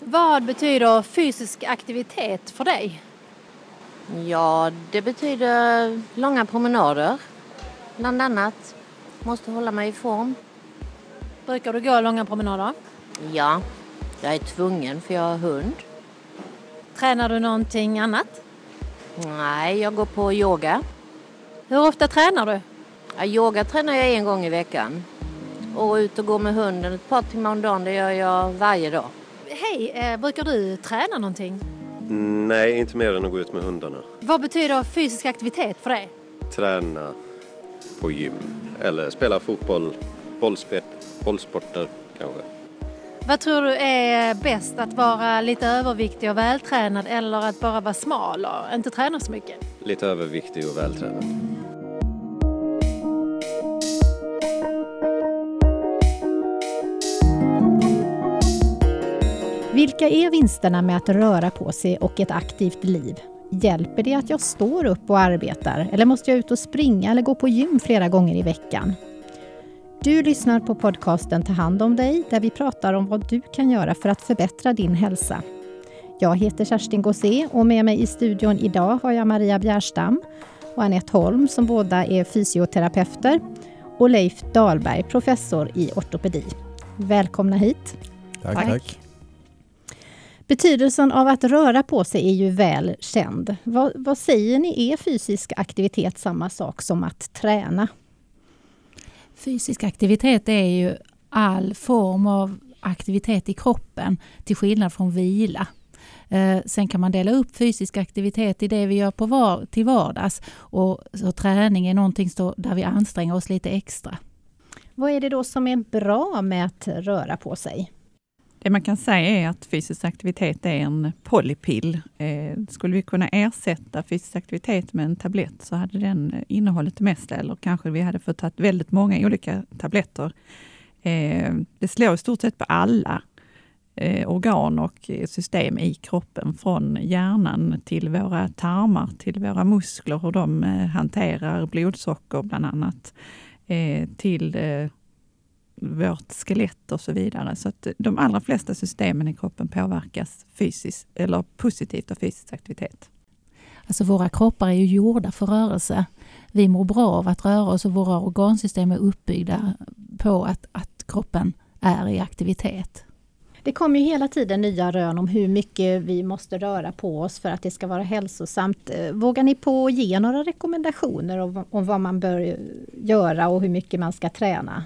Vad betyder fysisk aktivitet för dig? Ja, det betyder långa promenader, bland annat. Måste hålla mig i form. Brukar du gå långa promenader? Ja, jag är tvungen för jag har hund. Tränar du någonting annat? Nej, jag går på yoga. Hur ofta tränar du? Ja, yoga tränar jag en gång i veckan. Och ut och gå med hunden ett par timmar om dagen, det gör jag varje dag. Hej, eh, brukar du träna någonting? Nej, inte mer än att gå ut med hundarna. Vad betyder fysisk aktivitet för dig? Träna på gym eller spela fotboll, bollspel, bollsporter kanske. Vad tror du är bäst, att vara lite överviktig och vältränad eller att bara vara smal och inte träna så mycket? Lite överviktig och vältränad. Vilka är vinsterna med att röra på sig och ett aktivt liv? Hjälper det att jag står upp och arbetar eller måste jag ut och springa eller gå på gym flera gånger i veckan? Du lyssnar på podcasten Ta hand om dig där vi pratar om vad du kan göra för att förbättra din hälsa. Jag heter Kerstin Gossé och med mig i studion idag har jag Maria Bjärstam och Anette Holm som båda är fysioterapeuter och Leif Dahlberg, professor i ortopedi. Välkomna hit. Tack, tack. tack. Betydelsen av att röra på sig är ju väl känd. Vad, vad säger ni, är fysisk aktivitet samma sak som att träna? Fysisk aktivitet är ju all form av aktivitet i kroppen till skillnad från vila. Eh, sen kan man dela upp fysisk aktivitet i det vi gör på var, till vardags och så träning är någonting där vi anstränger oss lite extra. Vad är det då som är bra med att röra på sig? Det man kan säga är att fysisk aktivitet är en polypill. Eh, skulle vi kunna ersätta fysisk aktivitet med en tablett så hade den innehållit det mesta, eller kanske vi hade fått ta väldigt många olika tabletter. Eh, det slår i stort sett på alla eh, organ och system i kroppen, från hjärnan till våra tarmar, till våra muskler, hur de eh, hanterar blodsocker bland annat, eh, till eh, vårt skelett och så vidare. Så att de allra flesta systemen i kroppen påverkas fysiskt eller positivt av fysisk aktivitet. Alltså våra kroppar är ju gjorda för rörelse. Vi mår bra av att röra oss och våra organsystem är uppbyggda på att, att kroppen är i aktivitet. Det kommer ju hela tiden nya rön om hur mycket vi måste röra på oss för att det ska vara hälsosamt. Eh, vågar ni på att ge några rekommendationer om, om vad man bör göra och hur mycket man ska träna?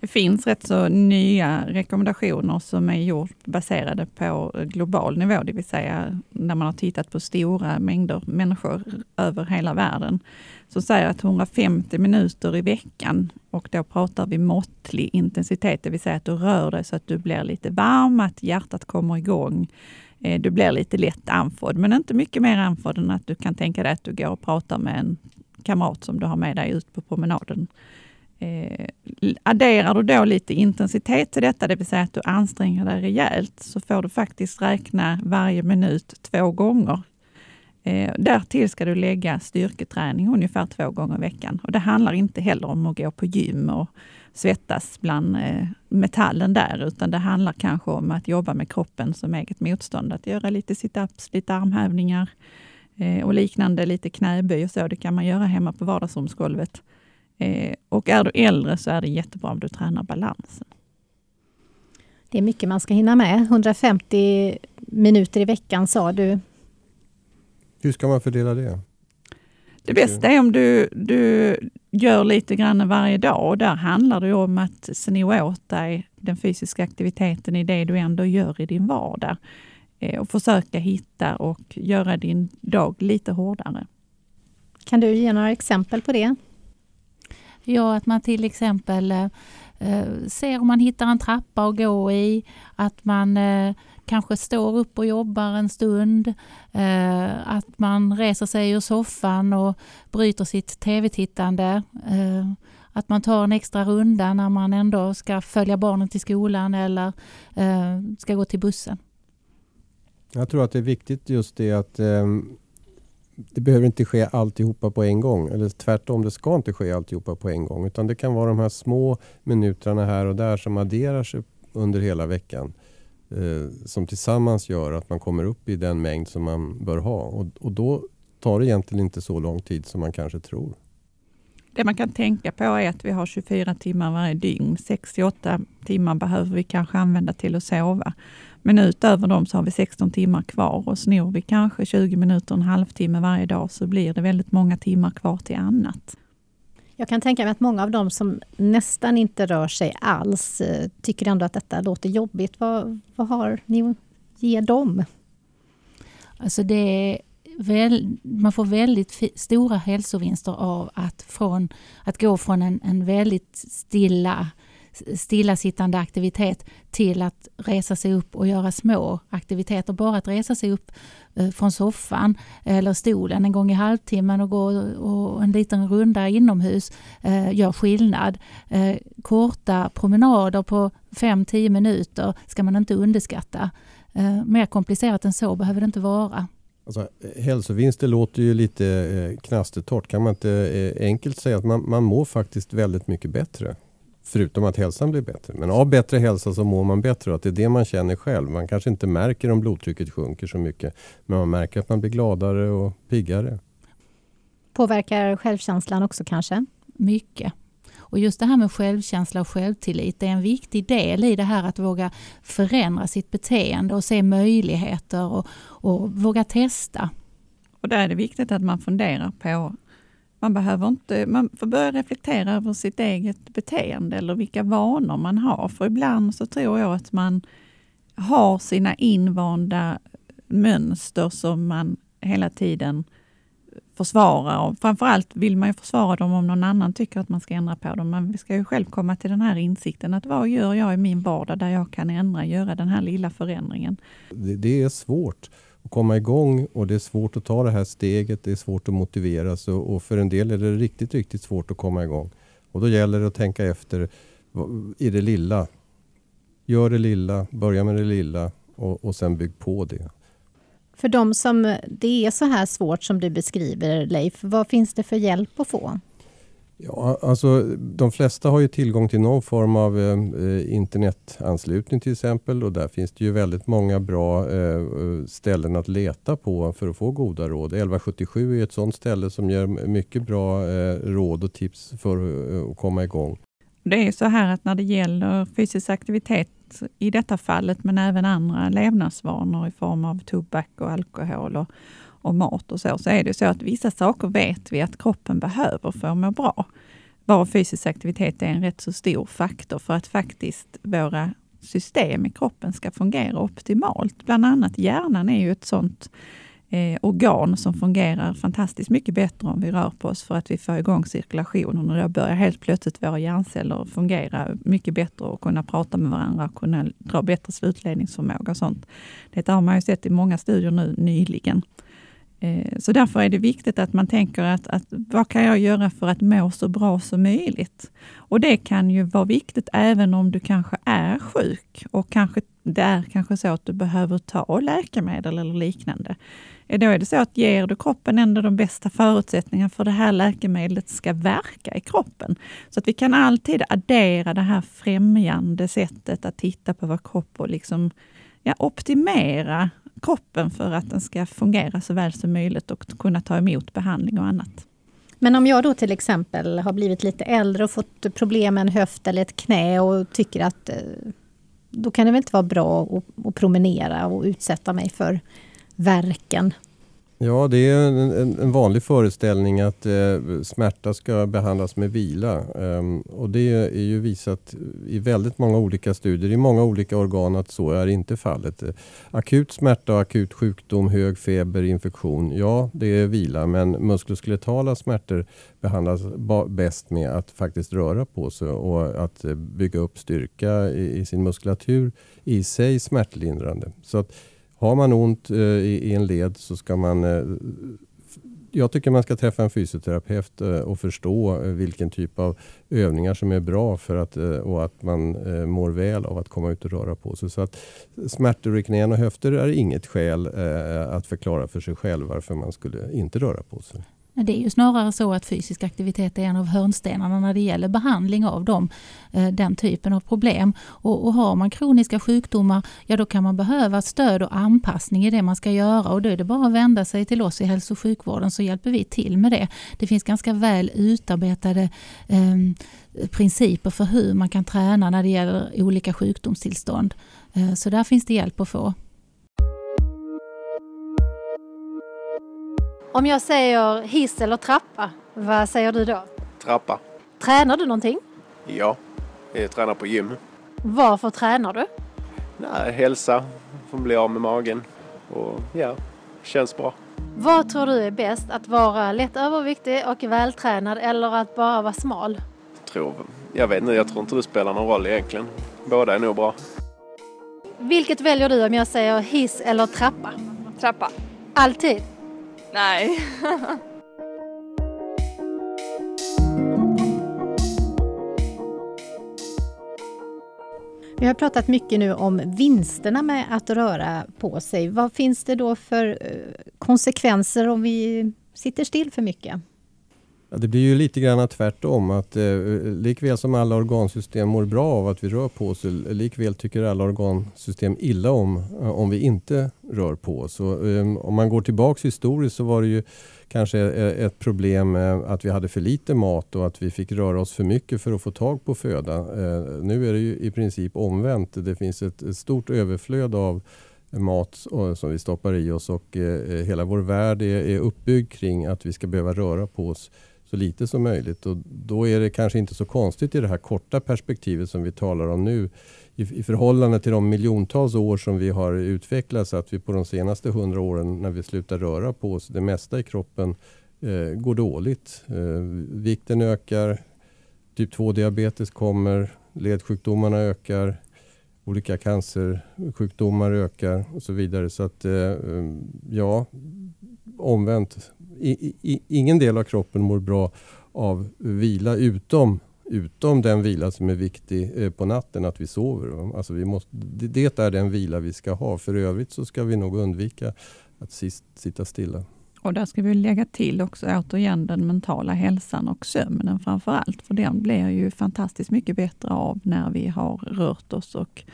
Det finns rätt så nya rekommendationer som är gjort baserade på global nivå, det vill säga när man har tittat på stora mängder människor över hela världen, som säger att 150 minuter i veckan, och då pratar vi måttlig intensitet, det vill säga att du rör dig så att du blir lite varm, att hjärtat kommer igång, eh, du blir lite lätt andfådd, men inte mycket mer andfådd än att du kan tänka dig att du går och pratar med en kamrat som du har med dig ut på promenaden. Eh, adderar du då lite intensitet till detta, det vill säga att du anstränger dig rejält, så får du faktiskt räkna varje minut två gånger. Eh, därtill ska du lägga styrketräning ungefär två gånger i veckan. Och det handlar inte heller om att gå på gym och svettas bland eh, metallen där, utan det handlar kanske om att jobba med kroppen som eget motstånd. Att göra lite situps, lite armhävningar eh, och liknande, lite knäböj och så. Det kan man göra hemma på vardagsrumsgolvet. Eh, och är du äldre så är det jättebra om du tränar balansen. Det är mycket man ska hinna med. 150 minuter i veckan sa du. Hur ska man fördela det? Det bästa är om du, du gör lite grann varje dag och där handlar det om att sno åt dig den fysiska aktiviteten i det du ändå gör i din vardag. Eh, och försöka hitta och göra din dag lite hårdare. Kan du ge några exempel på det? Ja, att man till exempel eh, eh, ser om man hittar en trappa att gå i, att man eh, kanske står upp och jobbar en stund, eh, att man reser sig ur soffan och bryter sitt tv-tittande, eh, att man tar en extra runda när man ändå ska följa barnen till skolan eller eh, ska gå till bussen. Jag tror att det är viktigt just det att eh, det behöver inte ske alltihopa på en gång. Eller tvärtom, det ska inte ske alltihopa på en gång. Utan det kan vara de här små minuterna här och där som adderar sig under hela veckan. eh, som tillsammans gör att man kommer upp i den mängd som man bör ha. Och, och då tar det egentligen inte så lång tid som man kanske tror. Det man kan tänka på är att vi har 24 timmar varje dygn. 6-8 timmar behöver vi kanske använda till att sova. Men utöver dem så har vi 16 timmar kvar och snor vi kanske 20 minuter, en halvtimme varje dag så blir det väldigt många timmar kvar till annat. Jag kan tänka mig att många av dem som nästan inte rör sig alls eh, tycker ändå att detta låter jobbigt. Vad, vad har ni att ge dem? Alltså det väl, man får väldigt stora hälsovinster av att, från, att gå från en, en väldigt stilla stillasittande aktivitet till att resa sig upp och göra små aktiviteter. Bara att resa sig upp eh, från soffan eller stolen en gång i halvtimmen och gå och en liten runda inomhus eh, gör skillnad. Eh, korta promenader på 5-10 minuter ska man inte underskatta. Mer komplicerat än så behöver det inte vara. Alltså, hälsovinster låter ju lite eh, knastertorrt. Kan man inte eh, enkelt säga att man, man mår faktiskt väldigt mycket bättre? Förutom att hälsan blir bättre. Men av bättre hälsa så mår man bättre och att det är det man känner själv. Man kanske inte märker om blodtrycket sjunker så mycket. Men man märker att man blir gladare och piggare. Påverkar självkänslan också kanske? Mycket. Och just det här med självkänsla och självtillit är en viktig del i det här att våga förändra sitt beteende och se möjligheter och, och våga testa. Och där är det viktigt att man funderar på man behöver inte, man får börja reflektera över sitt eget beteende eller vilka vanor man har. För ibland så tror jag att man har sina invanda mönster som man hela tiden försvarar. Och framförallt vill man ju försvara dem om någon annan tycker att man ska ändra på dem. Men vi ska ju själv komma till den här insikten att vad gör jag i min vardag där jag kan ändra, göra den här lilla förändringen. Det, det är svårt att komma igång och det är svårt att ta det här steget. Det är svårt att motivera sig och för en del är det riktigt, riktigt svårt att komma igång. Och då gäller det att tänka efter i det lilla. Gör det lilla, börja med det lilla och, och sen bygg på det. För de som det är så här svårt som du beskriver Leif, vad finns det för hjälp att få? Ja, alltså, de flesta har ju tillgång till någon form av eh, eh, internetanslutning till exempel och där finns det ju väldigt många bra eh, eh ställen att leta på för att få goda råd. 1177 är ett sådant ställe som ger mycket bra eh, råd och tips för eh, att komma igång. Det är så här att när det gäller fysisk aktivitet i detta fallet, men även andra levnadsvanor i form av tobak och alkohol och, och mat och så, så är det så att vissa saker vet vi att kroppen behöver för att må bra. Bara fysisk aktivitet är en rätt så stor faktor för att faktiskt våra system i kroppen ska fungera optimalt. Bland annat hjärnan är ju ett sånt eh, organ som fungerar fantastiskt mycket bättre om vi rör på oss för att vi får igång cirkulationen och då börjar helt plötsligt våra hjärnceller fungera mycket bättre och kunna prata med varandra och kunna dra bättre slutledningsförmåga och sånt. Det har man ju sett i många studier nu nyligen. Eh, så därför är det viktigt att man tänker att, att vad kan jag göra för att må så bra som möjligt? Och det kan ju vara viktigt även om du kanske är sjuk och kanske det är kanske så att du behöver ta läkemedel eller liknande. Eh, då är det så att ger du kroppen ändå de bästa förutsättningarna för det här läkemedlet ska verka i kroppen. Så att vi kan alltid addera det här främjande sättet att titta på vår kropp och liksom ja, optimera kroppen för att den ska fungera så väl som möjligt och kunna ta emot behandling och annat. Men om jag då till exempel har blivit lite äldre och fått problem med en höft eller ett knä och tycker att eh, då kan det väl inte vara bra att, att promenera och utsätta mig för verken. Ja, det är en, en, en vanlig föreställning att eh, smärta ska behandlas med vila. Um, och det är ju visat i väldigt många olika studier i många olika organ att så är inte fallet. Akut smärta och akut sjukdom, hög feber, infektion, ja det är vila. Men muskuloskeletala smärtor behandlas bäst med att faktiskt röra på sig och att bygga upp styrka i, i sin muskulatur i sig smärtlindrande. Så att, har man ont eh, i, en led så ska man eh, jag tycker man ska träffa en fysioterapeut eh, och förstå eh, vilken typ av övningar som är bra för att, eh, och att man mår väl av att komma ut och röra på sig. Så att smärtor i knän och höfter är inget skäl att förklara för sig själv varför man skulle inte röra på sig. Det är ju snarare så att fysisk aktivitet är en av hörnstenarna när det gäller behandling av dem, eh, den typen av problem. Och, och har man kroniska sjukdomar, ja då kan man behöva stöd och anpassning i det man ska göra och då är det bara att vända sig till oss i hälso och sjukvården så hjälper vi till med det. Det finns ganska väl utarbetade eh, principer för hur man kan träna när det gäller olika sjukdomstillstånd. Eh, så där finns det hjälp att få. Om jag säger hiss eller trappa, vad säger du då? Trappa. Tränar du någonting? Ja, jag tränar på gym. Varför tränar du? Nej, hälsa, få bli av med magen och ja, känns bra. Vad tror du är bäst, att vara lätt överviktig och vältränad eller att bara vara smal? Tror, jag vet inte, jag tror inte det spelar någon roll egentligen. Båda är nog bra. Vilket väljer du om jag säger hiss eller trappa? Trappa. Alltid? Nej. Vi har pratat mycket nu om vinsterna med att röra på sig. Vad finns det då för eh, konsekvenser om vi sitter still för mycket? Ja, det blir ju lite grann tvärtom. Att, eh, likväl som alla organsystem mår bra av att vi rör på oss, likväl tycker alla organsystem illa om eh, om vi inte rör på oss. Och, eh, om man går tillbaks historiskt så var det ju kanske eh, ett problem eh, att vi hade för lite mat och att vi fick röra oss för mycket för att få tag på föda. Eh, nu är det ju i princip omvänt. Det finns ett, ett stort överflöd av mat som vi stoppar i oss och eh, hela vår värld är, är uppbyggd kring att vi ska behöva röra på oss så lite som möjligt. Och då är det kanske inte så konstigt i det här korta perspektivet som vi talar om nu i, i förhållande till de miljontals år som vi har utvecklats att vi på de senaste hundra åren när vi slutar röra på oss, det mesta i kroppen eh, går dåligt. Eh, vikten ökar, typ 2-diabetes kommer, ledsjukdomarna ökar, olika cancersjukdomar ökar och så vidare. Så att eh, ja, omvänt i, i, ingen del av kroppen mår bra av vila utom, utom den vila som är viktig eh, på natten, att vi sover. Alltså vi måste, det är den vila vi ska ha. För övrigt så ska vi nog undvika att sist, sitta stilla. Och där ska vi lägga till också återigen den mentala hälsan och sömnen framför allt. För den blir ju fantastiskt mycket bättre av när vi har rört oss och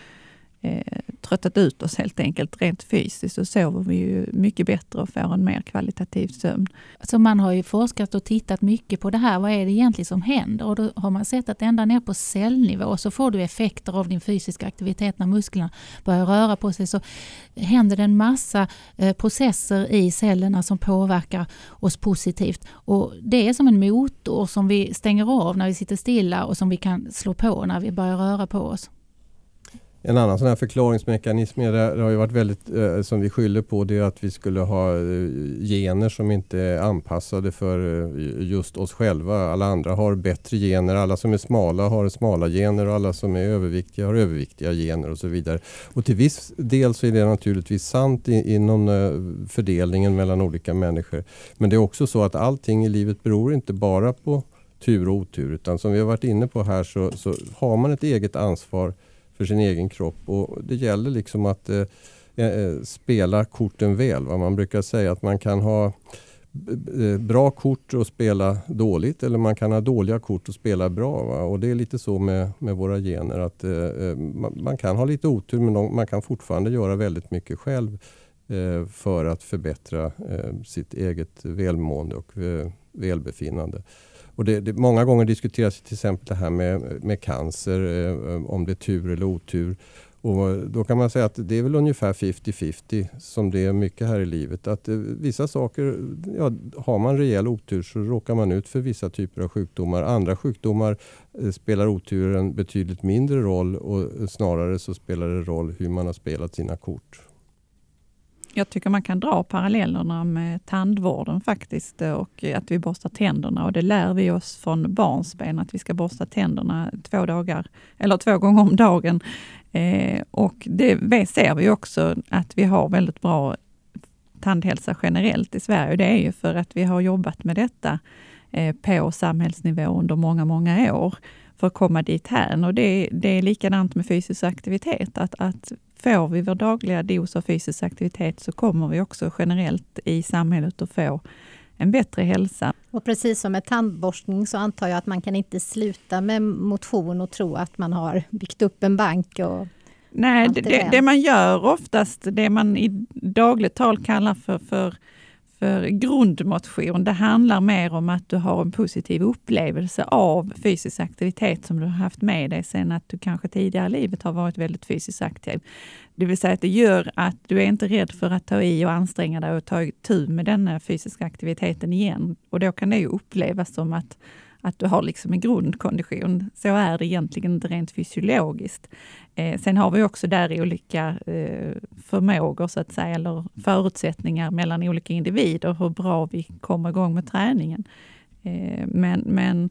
eh, tröttat ut oss helt enkelt rent fysiskt så sover vi ju mycket bättre och får en mer kvalitativ sömn. Så man har ju forskat och tittat mycket på det här. Vad är det egentligen som händer? Och då har man sett att ända ner på cellnivå så får du effekter av din fysiska aktivitet när musklerna börjar röra på sig. Så händer det en massa eh, processer i cellerna som påverkar oss positivt. Och det är som en motor som vi stänger av när vi sitter stilla och som vi kan slå på när vi börjar röra på oss. En annan sån här förklaringsmekanism är det, det har ju varit väldigt, eh, som vi skyller på, det är att vi skulle ha eh, gener som inte är anpassade för eh, just oss själva. Alla andra har bättre gener, alla som är smala har smala gener och alla som är överviktiga har överviktiga gener och så vidare. Och till viss del så är det naturligtvis sant i, inom eh, fördelningen mellan olika människor. Men det är också så att allting i livet beror inte bara på tur och otur utan som vi har varit inne på här så, så har man ett eget ansvar för sin egen kropp. Och det gäller liksom att eh, eh, eh, spela korten väl. Va? Man brukar säga att man kan ha eh, bra kort och spela dåligt eller man kan ha dåliga kort och spela bra. Va? Och Det är lite så med, med våra gener att eh, eh man, man, kan ha lite otur men de, man kan fortfarande göra väldigt mycket själv eh, för att förbättra eh, sitt eget välmående och välbefinnande. Och det, det, många gånger diskuteras till exempel det här med, med cancer, eh, om det är tur eller otur. Och då kan man säga att det är väl ungefär 50-50 som det är mycket här i livet. Att eh, vissa saker, ja, har man rejäl otur så råkar man ut för vissa typer av sjukdomar. Andra sjukdomar eh, spelar oturen betydligt mindre roll och eh, snarare så spelar det roll hur man har spelat sina kort. Jag tycker man kan dra parallellerna med tandvården faktiskt eh, och att vi borstar tänderna och det lär vi oss från barnsben att vi ska borsta tänderna två dagar eller två gånger om dagen. Eh, och det ser vi också att vi har väldigt bra tandhälsa generellt i Sverige. Det är ju för att vi har jobbat med detta eh, på samhällsnivå under många, många år för att komma dit här. Och det, det är likadant med fysisk aktivitet, att, att får vi vår dagliga dos av fysisk aktivitet så kommer vi också generellt i samhället att få en bättre hälsa. Och precis som med tandborstning så antar jag att man kan inte sluta med motion och tro att man har byggt upp en bank och Nej, det, det, det, man gör oftast, det man i dagligt tal kallar för, för för grundmotion, det handlar mer om att du har en positiv upplevelse av fysisk aktivitet som du har haft med dig sen att du kanske tidigare i livet har varit väldigt fysiskt aktiv. Det vill säga att det gör att du är inte rädd för att ta i och anstränga dig och ta tur med denna fysiska aktiviteten igen. Och då kan det ju upplevas som att att du har liksom en grundkondition. Så är det egentligen inte rent fysiologiskt. Eh, sen har vi också där olika eh, förmågor, så att säga, eller förutsättningar mellan olika individer, hur bra vi kommer igång med träningen. Eh, men men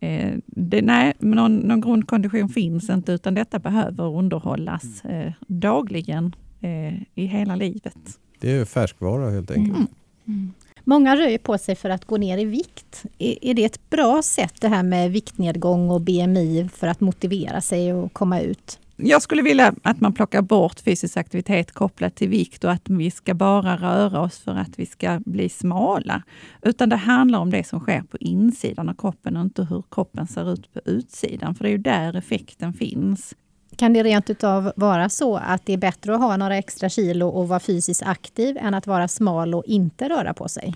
eh, det, nej, någon, någon grundkondition finns inte, utan detta behöver underhållas eh, dagligen eh, i hela livet. Det är färskvara helt enkelt. Mm. Mm. Många rör på sig för att gå ner i vikt. Är, det ett bra sätt det här med viktnedgång och BMI för att motivera sig och komma ut? Jag skulle vilja att man plockar bort fysisk aktivitet kopplat till vikt och att vi ska bara röra oss för att vi ska bli smala. Utan det handlar om det som sker på insidan av kroppen och inte hur kroppen ser ut på utsidan. För det är ju där effekten finns. Kan det rent utav vara så att det är bättre att ha några extra kilo och vara fysiskt aktiv än att vara smal och inte röra på sig?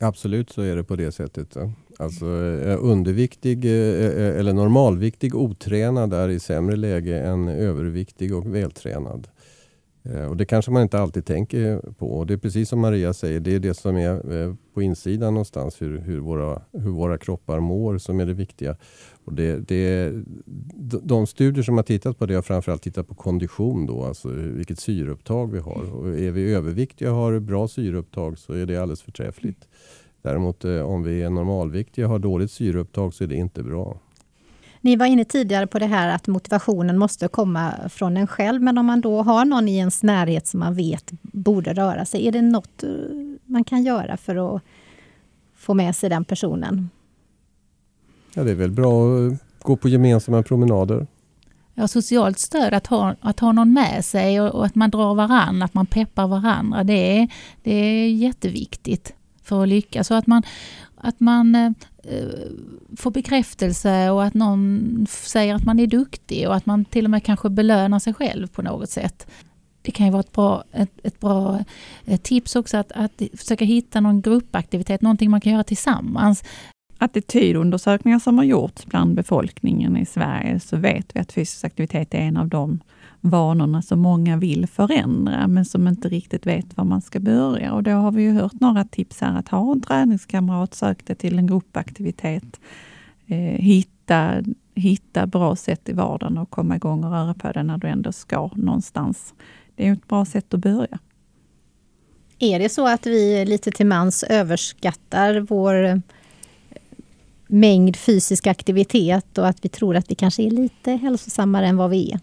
Absolut så är det på det sättet. Alltså eh, underviktig eh, eh, eller normalviktig otränad är i sämre läge än överviktig och vältränad. Och Det kanske man inte alltid tänker på. Och det är precis som Maria säger, det är det som är på insidan någonstans, hur, hur, våra, hur våra kroppar mår, som är det viktiga. Och det, det, de studier som har tittat på det har framförallt tittat på kondition, då, alltså vilket syreupptag vi har. Och är vi överviktiga och har bra syreupptag så är det alldeles förträffligt. Däremot eh, om vi är normalviktiga och har dåligt syreupptag så är det inte bra. Ni var inne tidigare på det här att motivationen måste komma från en själv. Men om man då har någon i ens närhet som man vet borde röra sig. Är det något eh, man kan göra för att få med sig den personen? Ja, det är väl bra att eh, gå på gemensamma promenader. Ja, socialt stöd, att ha, att ha någon med sig och, och att man drar varandra, att man peppar varandra. Det är, det är jätteviktigt för att lyckas. Så att man, att man eh, eh får bekräftelse och att någon säger att man är duktig och att man till och med kanske belönar sig själv på något sätt. Det kan ju vara ett bra, ett, ett bra eh, tips också att, att försöka hitta någon gruppaktivitet, någonting man kan göra tillsammans attitydundersökningar som har gjorts bland befolkningen i Sverige så vet vi att fysisk aktivitet är en av de vanorna som många vill förändra, men som inte riktigt vet var man ska börja. Och då har vi ju hört några tips här, att ha en träningskamrat, sök dig till en gruppaktivitet, eh, hitta, hitta bra sätt i vardagen och komma igång och röra på dig när du ändå ska någonstans. Det är ett bra sätt att börja. Är det så att vi lite till mans överskattar vår mängd fysisk aktivitet och att vi tror att vi kanske är lite hälsosammare än vad vi är.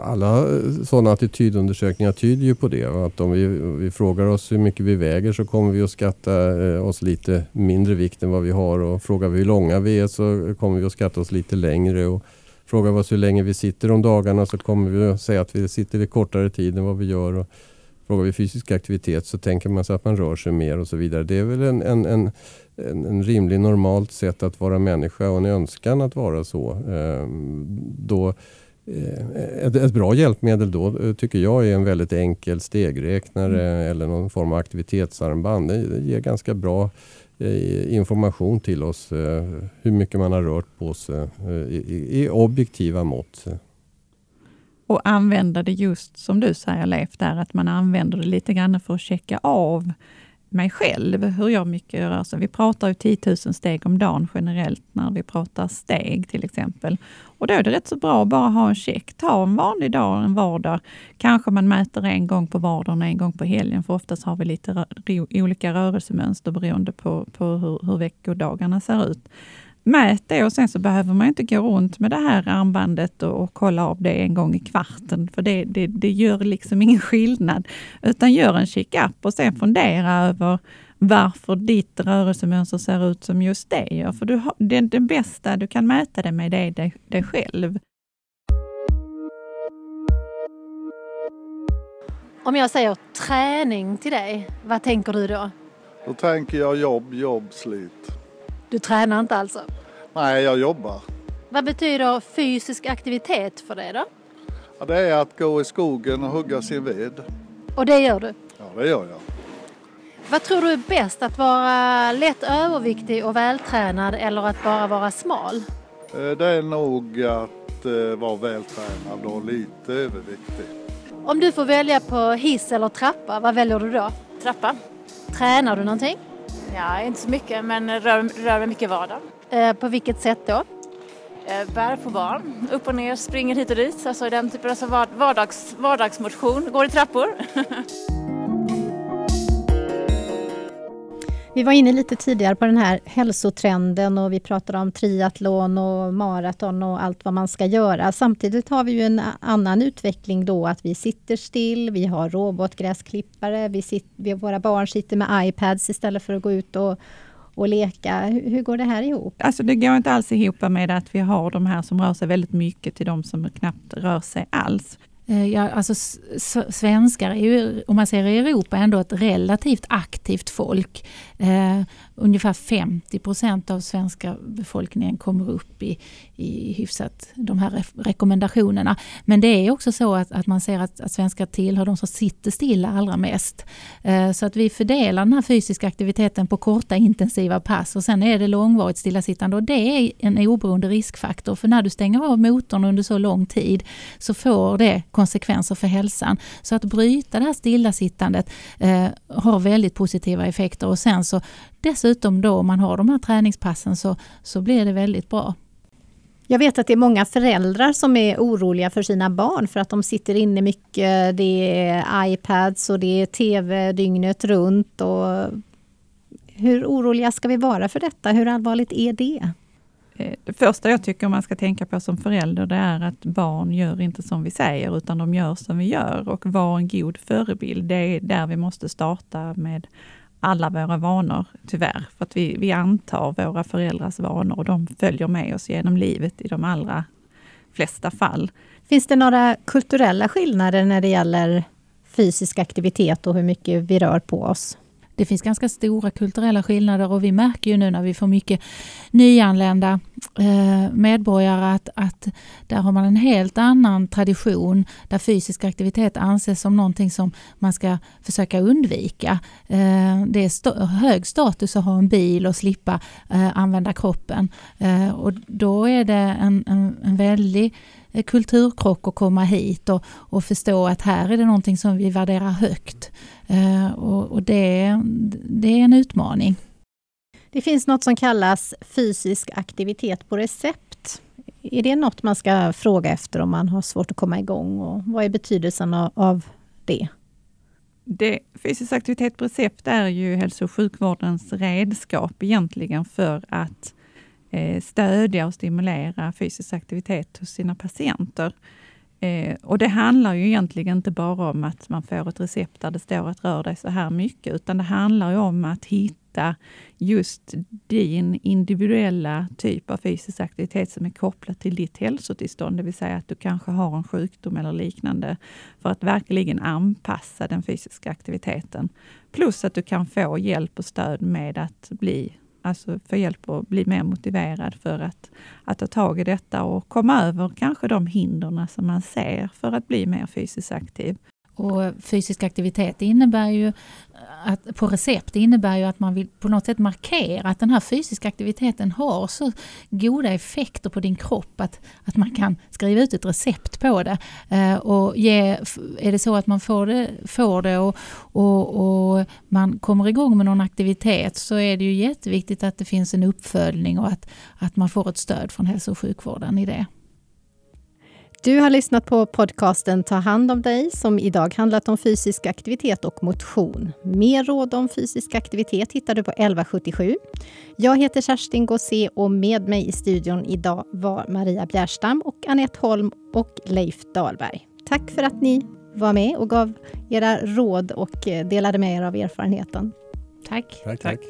Alla eh, sådana attitydundersökningar tyder ju på det. Att om vi, vi, frågar oss hur mycket vi väger så kommer vi att skatta eh, oss lite mindre vikt än vad vi har. Och frågar vi hur långa vi är så kommer vi att skatta oss lite längre. Och frågar vi oss hur länge vi sitter om dagarna så kommer vi att säga att vi sitter i kortare tid än vad vi gör. Och frågar vi fysisk aktivitet så tänker man sig att man rör sig mer och så vidare. Det är väl en, en, en en, en rimlig normalt sätt att vara människa och en önskan att vara så. Eh, då, eh, ett, ett, bra hjälpmedel då eh, tycker jag är en väldigt enkel stegräknare mm. eller någon form av aktivitetsarmband. Det, det ger ganska bra information till oss hur mycket man har rört på sig i, i objektiva mått. Och använda det just som du säger Leif, där att man använder det lite grann för att checka av mig själv, hur jag mycket rör sig. Alltså, vi pratar ju 10 000 steg om dagen generellt när vi pratar steg till exempel. Och då är det rätt så bra att bara ha en check. Ta en vanlig dag, en vardag. Kanske man mäter en gång på vardagen och en gång på helgen, för oftast har vi lite olika rörelsemönster beroende på, på hur, hur veckodagarna ser ut. Mät det och sen så behöver man inte gå runt med det här armbandet och, och kolla av det en gång i kvarten, för det, det, det gör liksom ingen skillnad. Utan gör en check-up och sen fundera över varför ditt rörelsemönster ser ut som just det gör. För du har, det, det bästa du kan mäta det med, det är dig, dig själv. Om jag säger träning till dig, vad tänker du då? Då tänker jag jobb, jobb, slit. Du tränar inte alltså? Nej, jag jobbar. Vad betyder fysisk aktivitet för dig då? Ja, det är att gå i skogen och hugga sin ved. Och det gör du? Ja, det gör jag. Vad tror du är bäst, att vara lätt överviktig och vältränad eller att bara vara smal? Eh, Det är nog att eh, vara vältränad och lite överviktig. Om du får välja på hiss eller trappa, vad väljer du då? Trappa. Tränar du någonting? Ja, inte så mycket men rör, rör mig mycket i vardagen. Eh, på vilket sätt då? Eh, Bär på barn, upp och ner, springer hit och dit. Alltså den typen av vardags, vardagsmotion, går i trappor. Vi var inne lite tidigare på den här hälsotrenden och vi pratade om triathlon och maraton och allt vad man ska göra. Samtidigt har vi ju en annan utveckling då att vi sitter still, vi har robotgräsklippare, vi sitter, vi, våra barn sitter med iPads istället för att gå ut och, och leka. Hur, hur går det här ihop? Alltså det går inte alls ihop med att vi har de här som rör sig väldigt mycket till de som knappt rör sig alls. Eh, ja, alltså svenskar är ju, om man ser i Europa, ändå ett relativt aktivt folk. Eh, Ungefär 50 procent av svenska befolkningen kommer upp i, i hyfsat de här rekommendationerna. Men det är också så att, att man ser att, att svenskar tillhör de som sitter stilla allra mest. Eh, så att vi fördelar den här fysiska aktiviteten på korta intensiva pass och sen är det långvarigt stillasittande och det är en oberoende riskfaktor. För när du stänger av motorn under så lång tid så får det konsekvenser för hälsan. Så att bryta det här stillasittandet eh, har väldigt positiva effekter och sen så dessutom då om man har de här träningspassen så, så blir det väldigt bra. Jag vet att det är många föräldrar som är oroliga för sina barn för att de sitter inne mycket. Det är iPads och det är TV dygnet runt. Och hur oroliga ska vi vara för detta? Hur allvarligt är det? Eh, Det första jag tycker man ska tänka på som förälder, det är att barn gör inte som vi säger, utan de gör som vi gör. Och var en god förebild, det är där vi måste starta med alla våra vanor, tyvärr. För att vi, vi antar våra föräldrars vanor och de följer med oss genom livet i de allra flesta fall. Finns det några kulturella skillnader när det gäller fysisk aktivitet och hur mycket vi rör på oss? Det finns ganska stora kulturella skillnader och vi märker ju nu när vi får mycket nyanlända eh, medborgare att, att där har man en helt annan tradition där fysisk aktivitet anses som någonting som man ska försöka undvika. Eh, det är st hög status att ha en bil och slippa eh, använda kroppen. Och då är det en, en, en väldig kulturkrock att komma hit och, och förstå att här är det någonting som vi värderar högt. Eh, och och det, det är en utmaning. Det finns något som kallas fysisk aktivitet på recept. Är det något man ska fråga efter om man har svårt att komma igång? Och vad är betydelsen av, av det? Det, fysisk aktivitet på recept är ju hälso och sjukvårdens redskap egentligen för att eh, Eh, stödja och stimulera fysisk aktivitet hos sina patienter. Eh, och det handlar ju egentligen inte bara om att man får ett recept där det står att rör dig så här mycket, utan det handlar ju om att hitta just din individuella typ av fysisk aktivitet som är kopplad till ditt hälsotillstånd, det vill säga att du kanske har en sjukdom eller liknande, för att verkligen anpassa den fysiska aktiviteten. Plus att du kan få hjälp och stöd med att bli Alltså få hjälp att bli mer motiverad för att, att ta tag i detta och komma över kanske de hindren som man ser för att bli mer fysiskt aktiv. Och fysisk aktivitet innebär ju att, på recept innebär ju att man vill på något sätt markera att den här fysiska aktiviteten har så goda effekter på din kropp att, att man kan skriva ut ett recept på det. Eh, och ge, är det så att man får det, får det och, och, och man kommer igång med någon aktivitet så är det ju jätteviktigt att det finns en uppföljning och att, att man får ett stöd från hälso och sjukvården i det. Du har lyssnat på podcasten Ta hand om dig som idag handlat om fysisk aktivitet och motion. Mer råd om fysisk aktivitet hittar du på 1177. Jag heter Kerstin Gossé och med mig i studion idag var Maria Bjärstam och Anette Holm och Leif Dahlberg. Tack för att ni var med och gav era råd och delade med er av erfarenheten. Tack. Tack, tack.